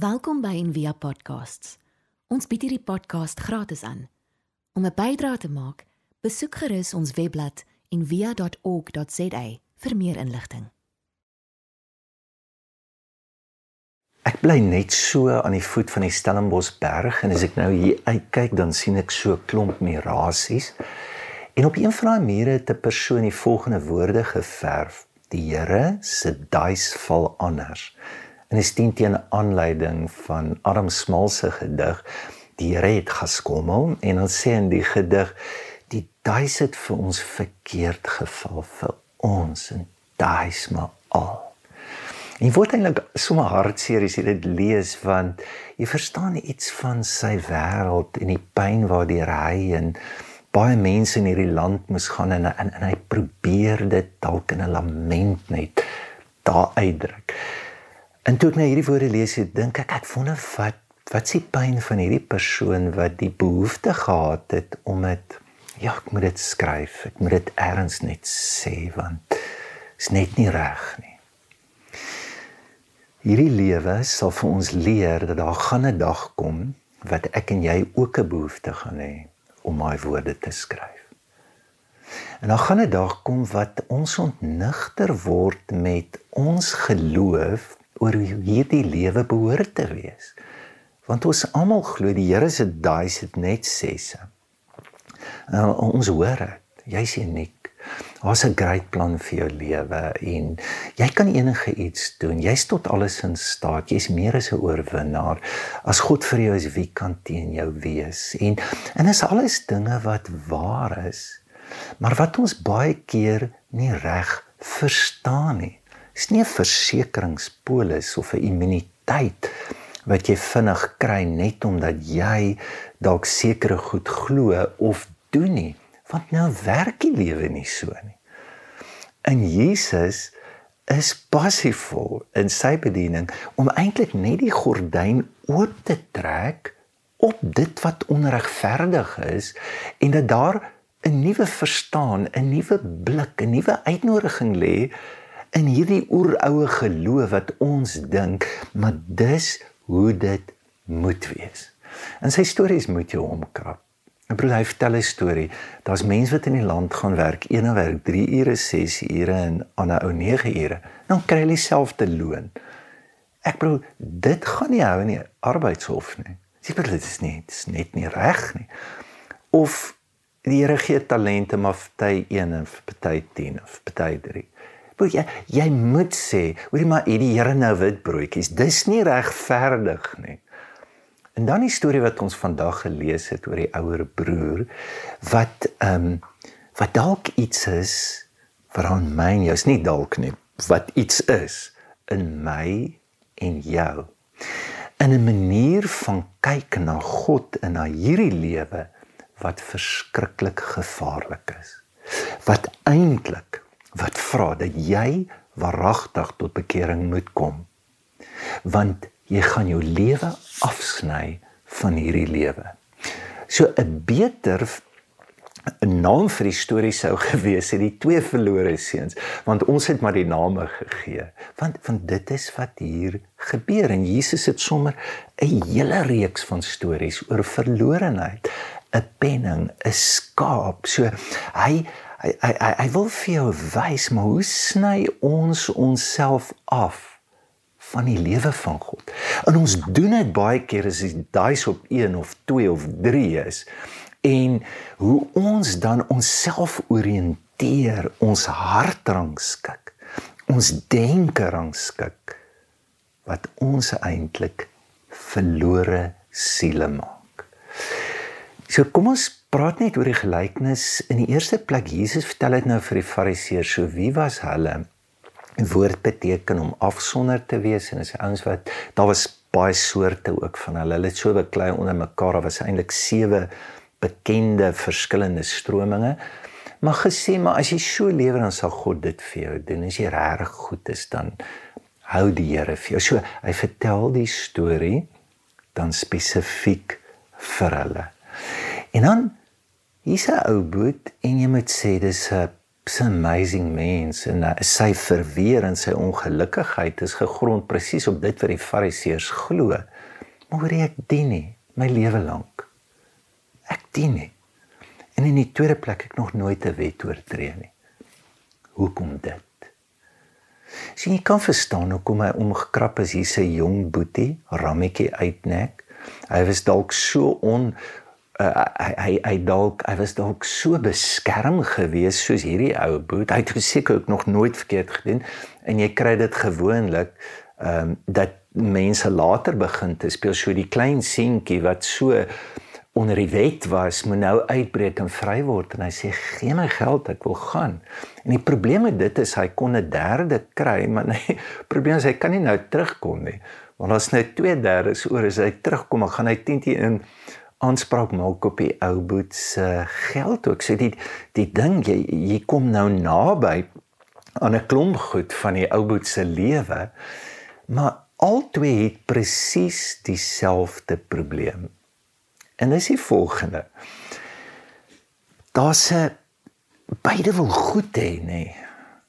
Welkom by Envia Podcasts. Ons bied hierdie podcast gratis aan. Om 'n bydrae te maak, besoek gerus ons webblad en via.org.za vir meer inligting. Ek bly net so aan die voet van die Stellenbosberg en as ek nou hier uitkyk dan sien ek so 'n klomp mirasies. En op een van daai mure het 'n persoon die volgende woorde geverf: Die Here se duis val anders. En dit steen teen 'n aanleiding van Adam Smal se gedig Die Here het geskommel en dan sê in die gedig die duis het vir ons verkeerd geval vir ons en duis maar al. En word eintlik sommer hartseer as jy dit lees want jy verstaan iets van sy wêreld en die pyn waardeur hy en baie mense in hierdie land moes gaan en en, en hy probeer dit dalk in 'n lament net daar uitdruk. En toe ek nou hierdie woorde lees, dink ek ek wonder wat wat s'ie pyn van hierdie persoon wat die behoefte gehad het om dit ja, ek moet dit skryf. Ek moet dit erns net sê want is net nie reg nie. Hierdie lewe sal vir ons leer dat daar gaan 'n dag kom wat ek en jy ook 'n behoefte gaan hê om my woorde te skryf. En dan gaan 'n dag kom wat ons ontnigter word met ons geloof oor hoe hierdie lewe behoort te wees. Want ons almal glo die Here se daai sit net sesse. Uh, ons hoor dit. Jy's uniek. Daar's 'n groot plan vir jou lewe en jy kan enige iets doen. Jy's tot alles in staat. Jy's meer as 'n oorwinnaar. As God vir jou is, wie kan teen jou wees? En en is alles dinge wat waar is. Maar wat ons baie keer nie reg verstaan nie. Dis nie 'n versekeringspolis of 'n immuniteit wat jy vinnig kry net omdat jy dalk sekere goed glo of doen nie, want nou werk die lewe nie so nie. En Jesus is passiefvol in sy bediening om eintlik net die gordyn oop te trek op dit wat onregverdig is en dat daar 'n nuwe verstaan, 'n nuwe blik, 'n nuwe uitnodiging lê in hierdie oeroue geloof wat ons dink, maar dis hoe dit moet wees. En sy stories moet jou omkrap. My broer hy vertel 'n storie. Daar's mense wat in die land gaan werk, een werk 3 ure, 6 ure en ander ou 9 ure. Dan kry hulle dieselfde loon. Ek broer, dit gaan nie hou in die arbeidshof nie. Sien jy dit is nie, dit is net nie reg nie. Of die Here gee talente maar party 1 en party 10 of party 3. Broer, jy jy moet sê, hoorie maar hierdie Here nou wit broodjies, dis nie regverdig nie. En dan die storie wat ons vandag gelees het oor die ouer broer wat ehm um, wat dalk iets is vir aan my en jou, is nie dalk nie, wat iets is in my en jou. In 'n manier van kyk na God in na hierdie lewe wat verskriklik gevaarlik is. Wat eintlik wat vra dat jy waaragtig tot bekering moet kom. Want jy gaan jou lewe afsny van hierdie lewe. So 'n beter 'n naam vir die storie sou gewees het die twee verlore seuns want ons het maar die name gegee want want dit is wat hier gebeur en Jesus het sommer 'n hele reeks van stories oor verlorenheid 'n penning 'n skaap so hy hy hy hy, hy wil vir jou wys maar hoe sny ons onsself af van die lewe van God. En ons doen dit baie keer as dit daai op 1 of 2 of 3 is. En hoe ons dan onsself orienteer, ons hart rangskik, ons denke rangskik wat ons eintlik verlore siele maak. So kom ons praat net oor die gelykenis. In die eerste plek Jesus vertel dit nou vir die fariseërs so wie was hulle? Die woord beteken om afsonder te wees en as ouens wat daar was baie soorte ook van hulle. Hulle het so beklei onder mekaar. Daar was eintlik sewe bekende verskillende strominge. Maar gesê maar as jy so lewe dan sal God dit vir jou doen. As jy reg goed is dan hou die Here vir jou. So hy vertel die storie dan spesifiek vir hulle en dan hier's 'n ou boot en jy moet sê dis 'n 'n amazing mens en uh, sy verweer en sy ongelukkigheid is gegrond presies op dit wat die fariseërs glo. Maar hoor ek dien nie my lewe lank. Ek dien nie. En in die tweede plek ek nog nooit 'n wet oortree nie. Hoekom dit? Sien jy kan verstaan hoekom hy omgekrap is hier sy jong boetie, rammetjie uitnek. Hy was dalk so on uh, hy hy hy dalk hy was dalk so beskerm gewees soos hierdie ou boet. Hy het seker ook nog nooit verkeerd gedoen en jy kry dit gewoonlik ehm um, dat mense later begin te speel so die klein seentjie wat so onder die wet was, moet nou uitbreek en vry word en hy sê gee my geld, ek wil gaan. En die probleem met dit is hy kon 'n derde kry, maar nee, probleem is hy kan nie nou terugkom nie. Want as nou 2/3 oor is hy terugkom, dan gaan hy 10 teen in aanspraak maak op die ou boet se geld ook. So die die ding jy jy kom nou naby aan 'n klomp goed van die ou boet se lewe. Maar albei het presies dieselfde probleem. En dis die volgende. Daar's 'n beide wil goed hê, nê. Nee,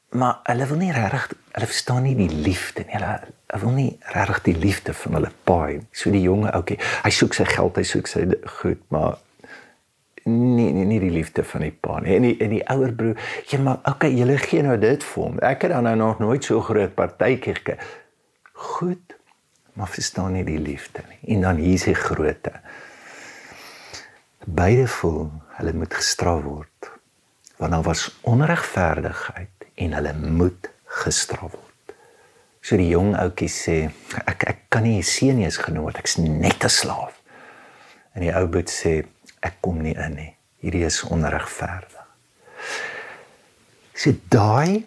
maar hulle wil nie regtig hulle verstaan nie die liefde nie. Hulle Hy wil nie regtig die liefde van hulle paai. So die jonge ouetjie, hy soek sy geld, hy soek sy goed, maar nie nie nie die liefde van die pa nie. En die en die ouer broer, ja maar okay, julle gee nou dit vir hom. Ek het dan nou nog nooit so groot partytjie gekry. Goed, maar verstaan nie die liefde nie. En dan hier is die grootte. Beide voel hulle moet gestraf word. Want daar was onregverdigheid en hulle moet gestraf word. So die jong ouetjie sê ek ek kan nie seun nie is genoem word ek's net 'n slaaf. En die ou boet sê ek kom nie in nie. Hierdie is onregverdig. So daai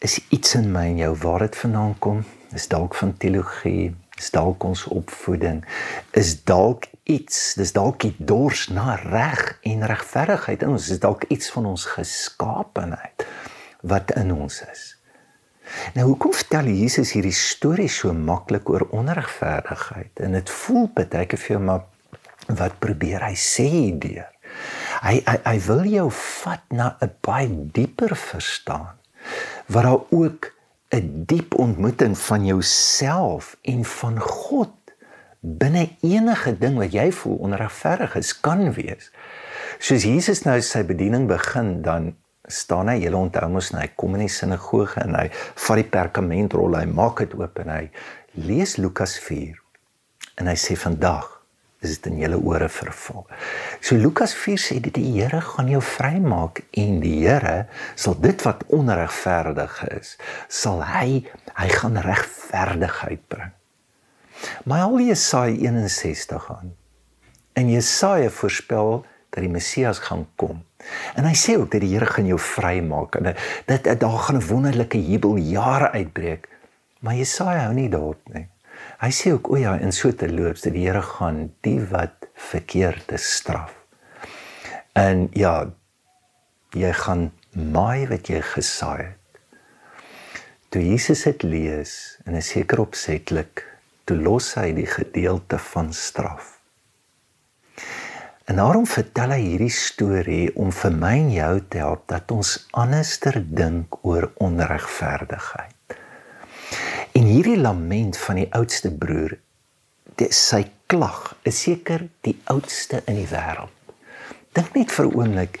is iets in my en jou waar dit vandaan kom. Is dalk van teologie, is dalk ons opvoeding, is dalk iets, dis dalk die dors na reg en regverdigheid in ons, is dalk iets van ons geskaapenheid wat in ons is. Nou hoekom vertel Jesus hierdie storie so maklik oor onregverdigheid? En dit voel baie keer vir jou maar wat probeer hy sê deur? Hy hy hy wil jou vat na 'n baie dieper verstaan waar daar ook 'n diep ontmoeting van jouself en van God binne enige ding wat jy voel onregverdig is kan wees. Soos Jesus nou sy bediening begin dan staan hy, julle onthou mos, hy kom in die sinagoge en hy vat die perkamentrol, hy maak dit oop en hy lees Lukas 4. En hy sê vandag is dit in julle ore vervul. So Lukas 4 sê dit die Here gaan jou vrymaak en die Here sal dit wat onregverdig is, sal hy hy gaan regverdigheid bring. Maar al Jesaja 61 aan. En Jesaja voorspel dat die Messias gaan kom. En hy sê ook dat die Here gaan jou vrymaak en dit daar gaan 'n wonderlike jubel jare uitbreek. Maar Jesaja hou nie daarop nie. Hy sê ook o ja, in so te loop dat die Here gaan die wat verkeerde straf. En ja, jy gaan maai wat jy gesaai het. Toe Jesus dit lees en is seker opsetlik, toe los hy die gedeelte van straf. En daarom vertel hy hierdie storie om vir my en jou te help dat ons anderster dink oor onregverdigheid. En hierdie lament van die oudste broer, dit sy klag, is seker die oudste in die wêreld. Dink net vir 'n oomblik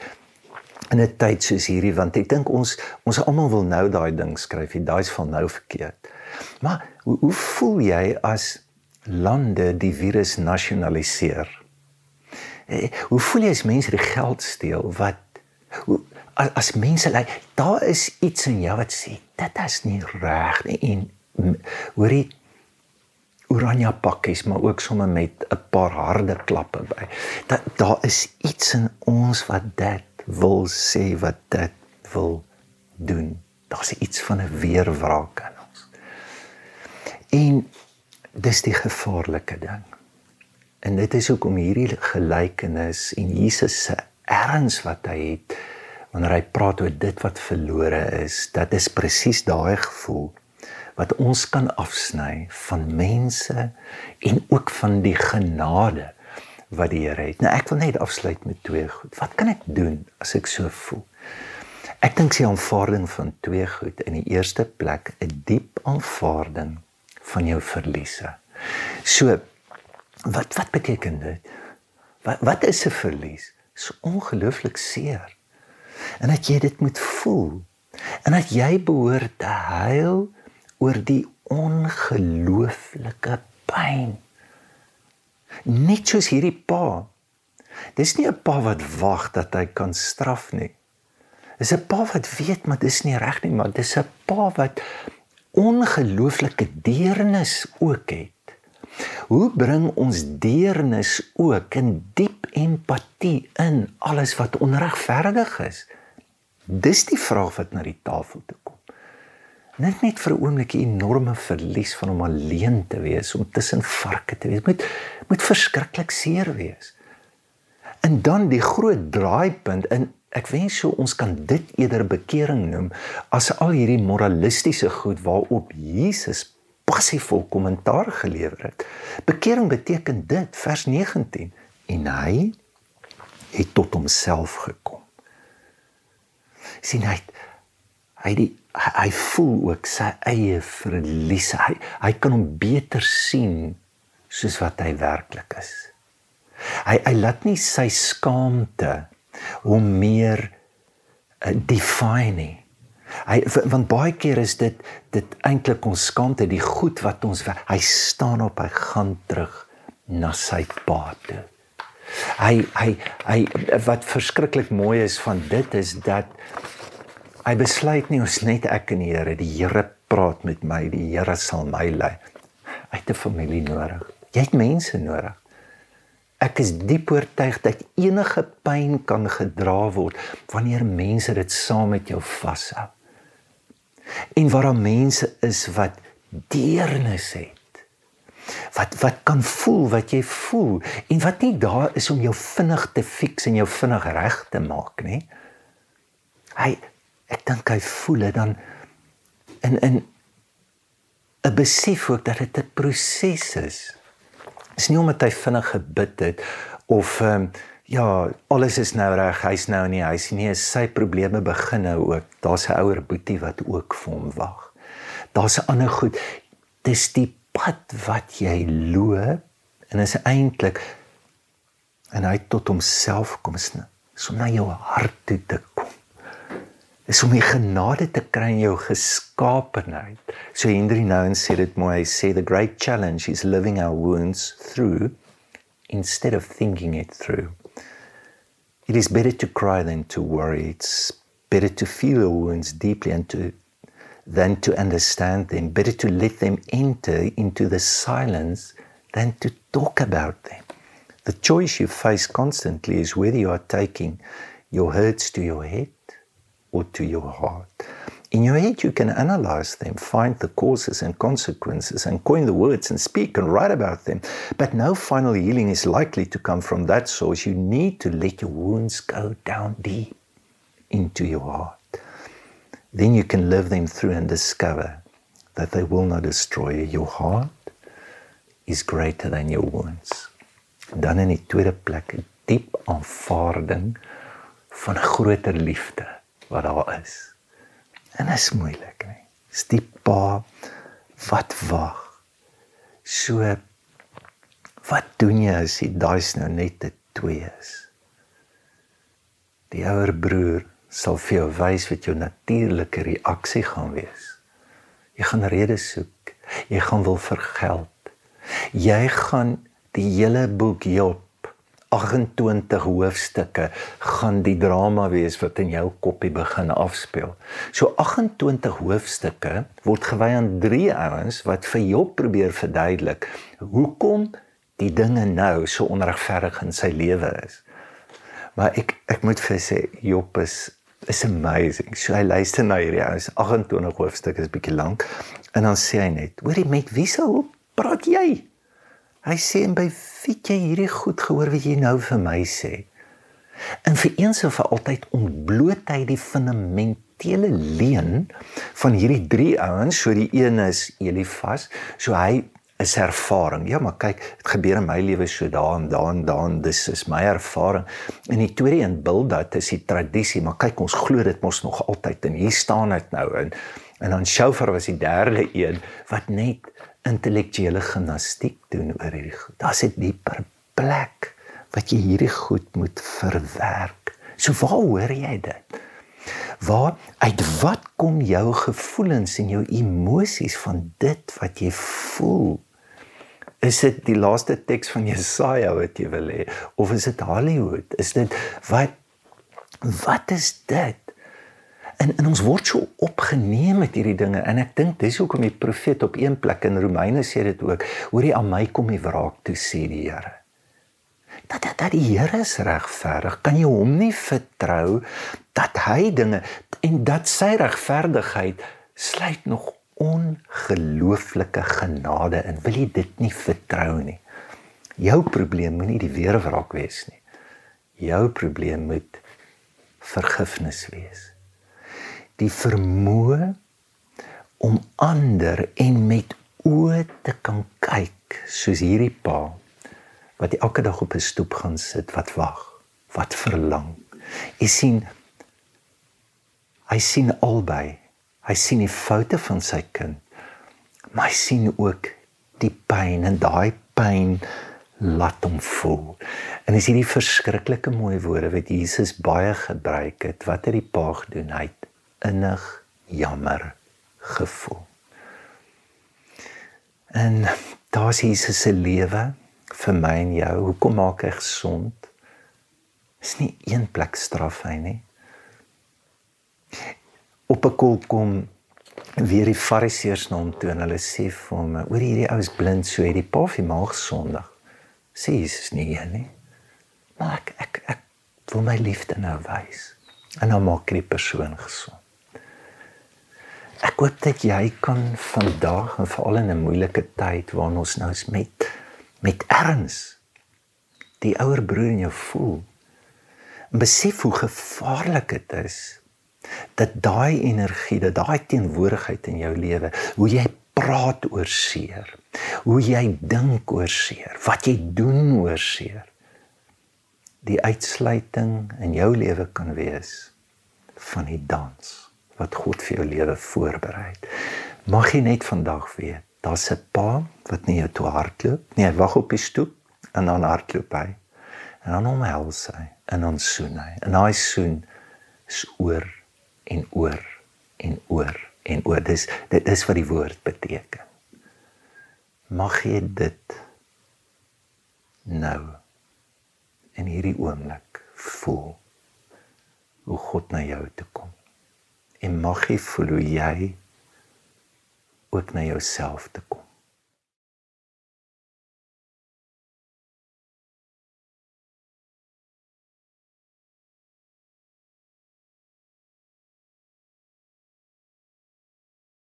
in 'n tyd soos hierdie want ek dink ons ons almal wil nou daai ding skryf, daai's van nou verkeerd. Maar hoe, hoe voel jy as lande die virus nasionaliseer? Eh, hoe voel jy as mense die geld steel wat hoe, as mense lê like, daar is iets in jou wat sê dit is nie reg nie. En hoorie oranje pakkies maar ook sommer met 'n paar harde klappe by. Dat daar is iets in ons wat dit wil sê wat dit wil doen. Daar's iets van 'n weerwraak in ons. En dis die gevaarlike ding En dit is hoekom hierdie gelykenis en Jesus se erns wat hy het wanneer hy praat oor dit wat verlore is, dat is presies daai gevoel wat ons kan afsny van mense en ook van die genade wat die Here het. Nou ek wil net afsluit met twee goed. Wat kan ek doen as ek so voel? Ek dink sy aanvaarding van twee goed in die eerste plek 'n diep aanvaarding van jou verliese. So wat wat beteken dit? Wat wat is 'n verlies? Dit is ongelooflik seer. En dat jy dit moet voel en dat jy behoort te huil oor die ongelooflike pyn. Net soos hierdie pa. Dis nie 'n pa wat wag dat hy kan straf nie. Dis 'n pa wat weet maar dis nie reg nie, maar dis 'n pa wat ongelooflike deernis ook het. Hoe bring ons deernis ook in diep empatie in alles wat onregverdig is? Dis die vraag wat na die tafel toe kom. Net net vir 'n oomblik 'n enorme verlies van om alleen te wees, om tussen varke te wees. Moet moet verskriklik seer wees. En dan die groot draaipunt in ek wens so ons kan dit eerder bekering noem as al hierdie moralistiese goed waarop Jesus passievol kommentaar gelewer het. Bekering beteken dit vers 19 en hy het tot homself gekom. Sien hy hy die hy voel ook sy eie verlies hy hy kan hom beter sien soos wat hy werklik is. Hy hy laat nie sy skaamte hom meer uh, define nie hy want baie keer is dit dit eintlik ons skaamte die goed wat ons hy staan op hy gaan terug na sy pa toe Hy hy hy wat verskriklik mooi is van dit is dat hy besluit nie ons net ek en die Here, die Here praat met my, die Here sal my lei. Hy het 'n familie nodig. Jy het mense nodig. Ek is diep oortuig dat enige pyn kan gedra word wanneer mense dit saam met jou vashou. En waar daar mense is wat deernis het wat wat kan voel wat jy voel en wat nie daar is om jou vinnig te fix en jou vinnig reg te maak nie. Hy ek dink hy voel dit dan in in 'n besef ook dat dit 'n proses is. Dis nie omdat hy vinnig gebid het of ehm um, ja, alles is nou reg, hy's nou nie, hy's nie, sy probleme begin nou ook. Daar's 'n ouer boetie wat ook vir hom wag. Daar's 'n ander goed. Dis die pad wat jy loop en is eintlik en hy tot homself kom sny so na jou hart toe te kom is om die genade te kry in jou geskaapenheid so Henry Nouwen sê dit mooi hy sê the great challenge is living our wounds through instead of thinking it through it is better to cry than to worry it's better to feel your wounds deeply and to than to understand them, better to let them enter into the silence than to talk about them. The choice you face constantly is whether you are taking your hurts to your head or to your heart. In your head, you can analyze them, find the causes and consequences, and coin the words and speak and write about them. But no final healing is likely to come from that source. You need to let your wounds go down deep into your heart. then you can live them through and discover that they will not destroy you. Your heart is greater than your wounds. Dan in die tweede plek diep aanvaarding van 'n groter liefde wat daar is. En dit is moeilik, nee. Dis die pa wat wag. So wat doen jy as jy daai's nou net te twee is? Die ouer broer sal vir jou wys wat jou natuurlike reaksie gaan wees. Jy gaan redes soek. Jy gaan wil vergeld. Jy gaan die hele boek Job 28 hoofstukke gaan die drama wees wat in jou koppie begin afspeel. So 28 hoofstukke word gewy aan drie ouens wat vir Job probeer verduidelik hoekom die dinge nou so onregverdig in sy lewe is. Maar ek ek moet vir sê Job is is amazing. So hy luister na hierdie ouens 28 hoofstukke is bietjie lank en dan sê hy net: "Hoorie met wie sou praat jy?" Hy sê en by wie jy hierdie goed gehoor wat jy nou vir my sê. En vir eens en vir altyd ontbloot hy die fundamentele leen van hierdie drie ouens. So die een is Elifas. So hy is ervaring. Ja, maar kyk, dit gebeur in my lewe so daan, daan, daan, dis is my ervaring. En die tweede een bil dat is die tradisie, maar kyk ons glo dit mos nog altyd en hier staan dit nou in. En dan Shofar was die derde een wat net intellektuele gimnastiek doen oor hierdie goed. Daar's 'n dieper plek wat jy hierdie goed moet verwerk. So waar hoor jy dit? Waar uit wat kom jou gevoelens en jou emosies van dit wat jy voel? Is dit die laaste teks van Jesaja wat jy wil hê of is dit Hollywood? Is dit wat wat is dit? En en ons word so opgeneem met hierdie dinge en ek dink dis hoekom die profeet op een plek in Romeine sê dit ook, hoorie aan my kom die wraak toe sê die Here. Dat dat, dat die Here is regverdig, kan jy hom nie vertrou dat hy dinge en dat sy regverdigheid sluit nog ongelooflike genade in. Wil jy dit nie vertrou nie? Jou probleem moenie die weerwraak wees nie. Jou probleem moet vergifnis wees. Die vermoë om ander en met oë te kan kyk soos hierdie pa wat elke dag op 'n stoep gaan sit wat wag, wat verlang. Jy sien hy sien albei Hy sien die foute van sy kind. Maar hy sien ook die pyn en daai pyn laat hom voel. En is hierdie verskriklike mooi woorde wat Jesus baie gebruik het. Wat het die pa gedoen? Hy het innig jammer gevoel. En daar's Jesus se lewe vir my en jou. Hoekom maak hy gesond? Is nie een plek straf hy nie op 'n kol kom weer die fariseërs na hom toe en hulle sê vir hom oor hierdie ou is blind so het die pa vir maag sondig sê Jesus nie hier nie maar ek ek ek wil my liefde nou wys en nou maak die persoon gesond ek hoop dat jy kan vandag en veral in 'n moeilike tyd waarin ons nou is met met erns die ouer broer in jou voel besef hoe gevaarlik dit is dat daai energie, dat daai teenwoordigheid in jou lewe, hoe jy praat oor seer, hoe jy dink oor seer, wat jy doen oor seer, die uitsluiting in jou lewe kan wees van die dans wat God vir jou lewe voorberei. Mag jy net vandag weet, daar's 'n pa wat nie jou toe hardloop nie, hy wag op die stoep en dan hardloop hy. En dan omhels hy en dan soen hy. En daai soen is oor en oor en oor en oor. Dis dit is wat die woord beteken. Mag jy dit nou in hierdie oomblik voel hoe God na jou toe kom. En mag jy voel hoe jy ook na jouself toe kom.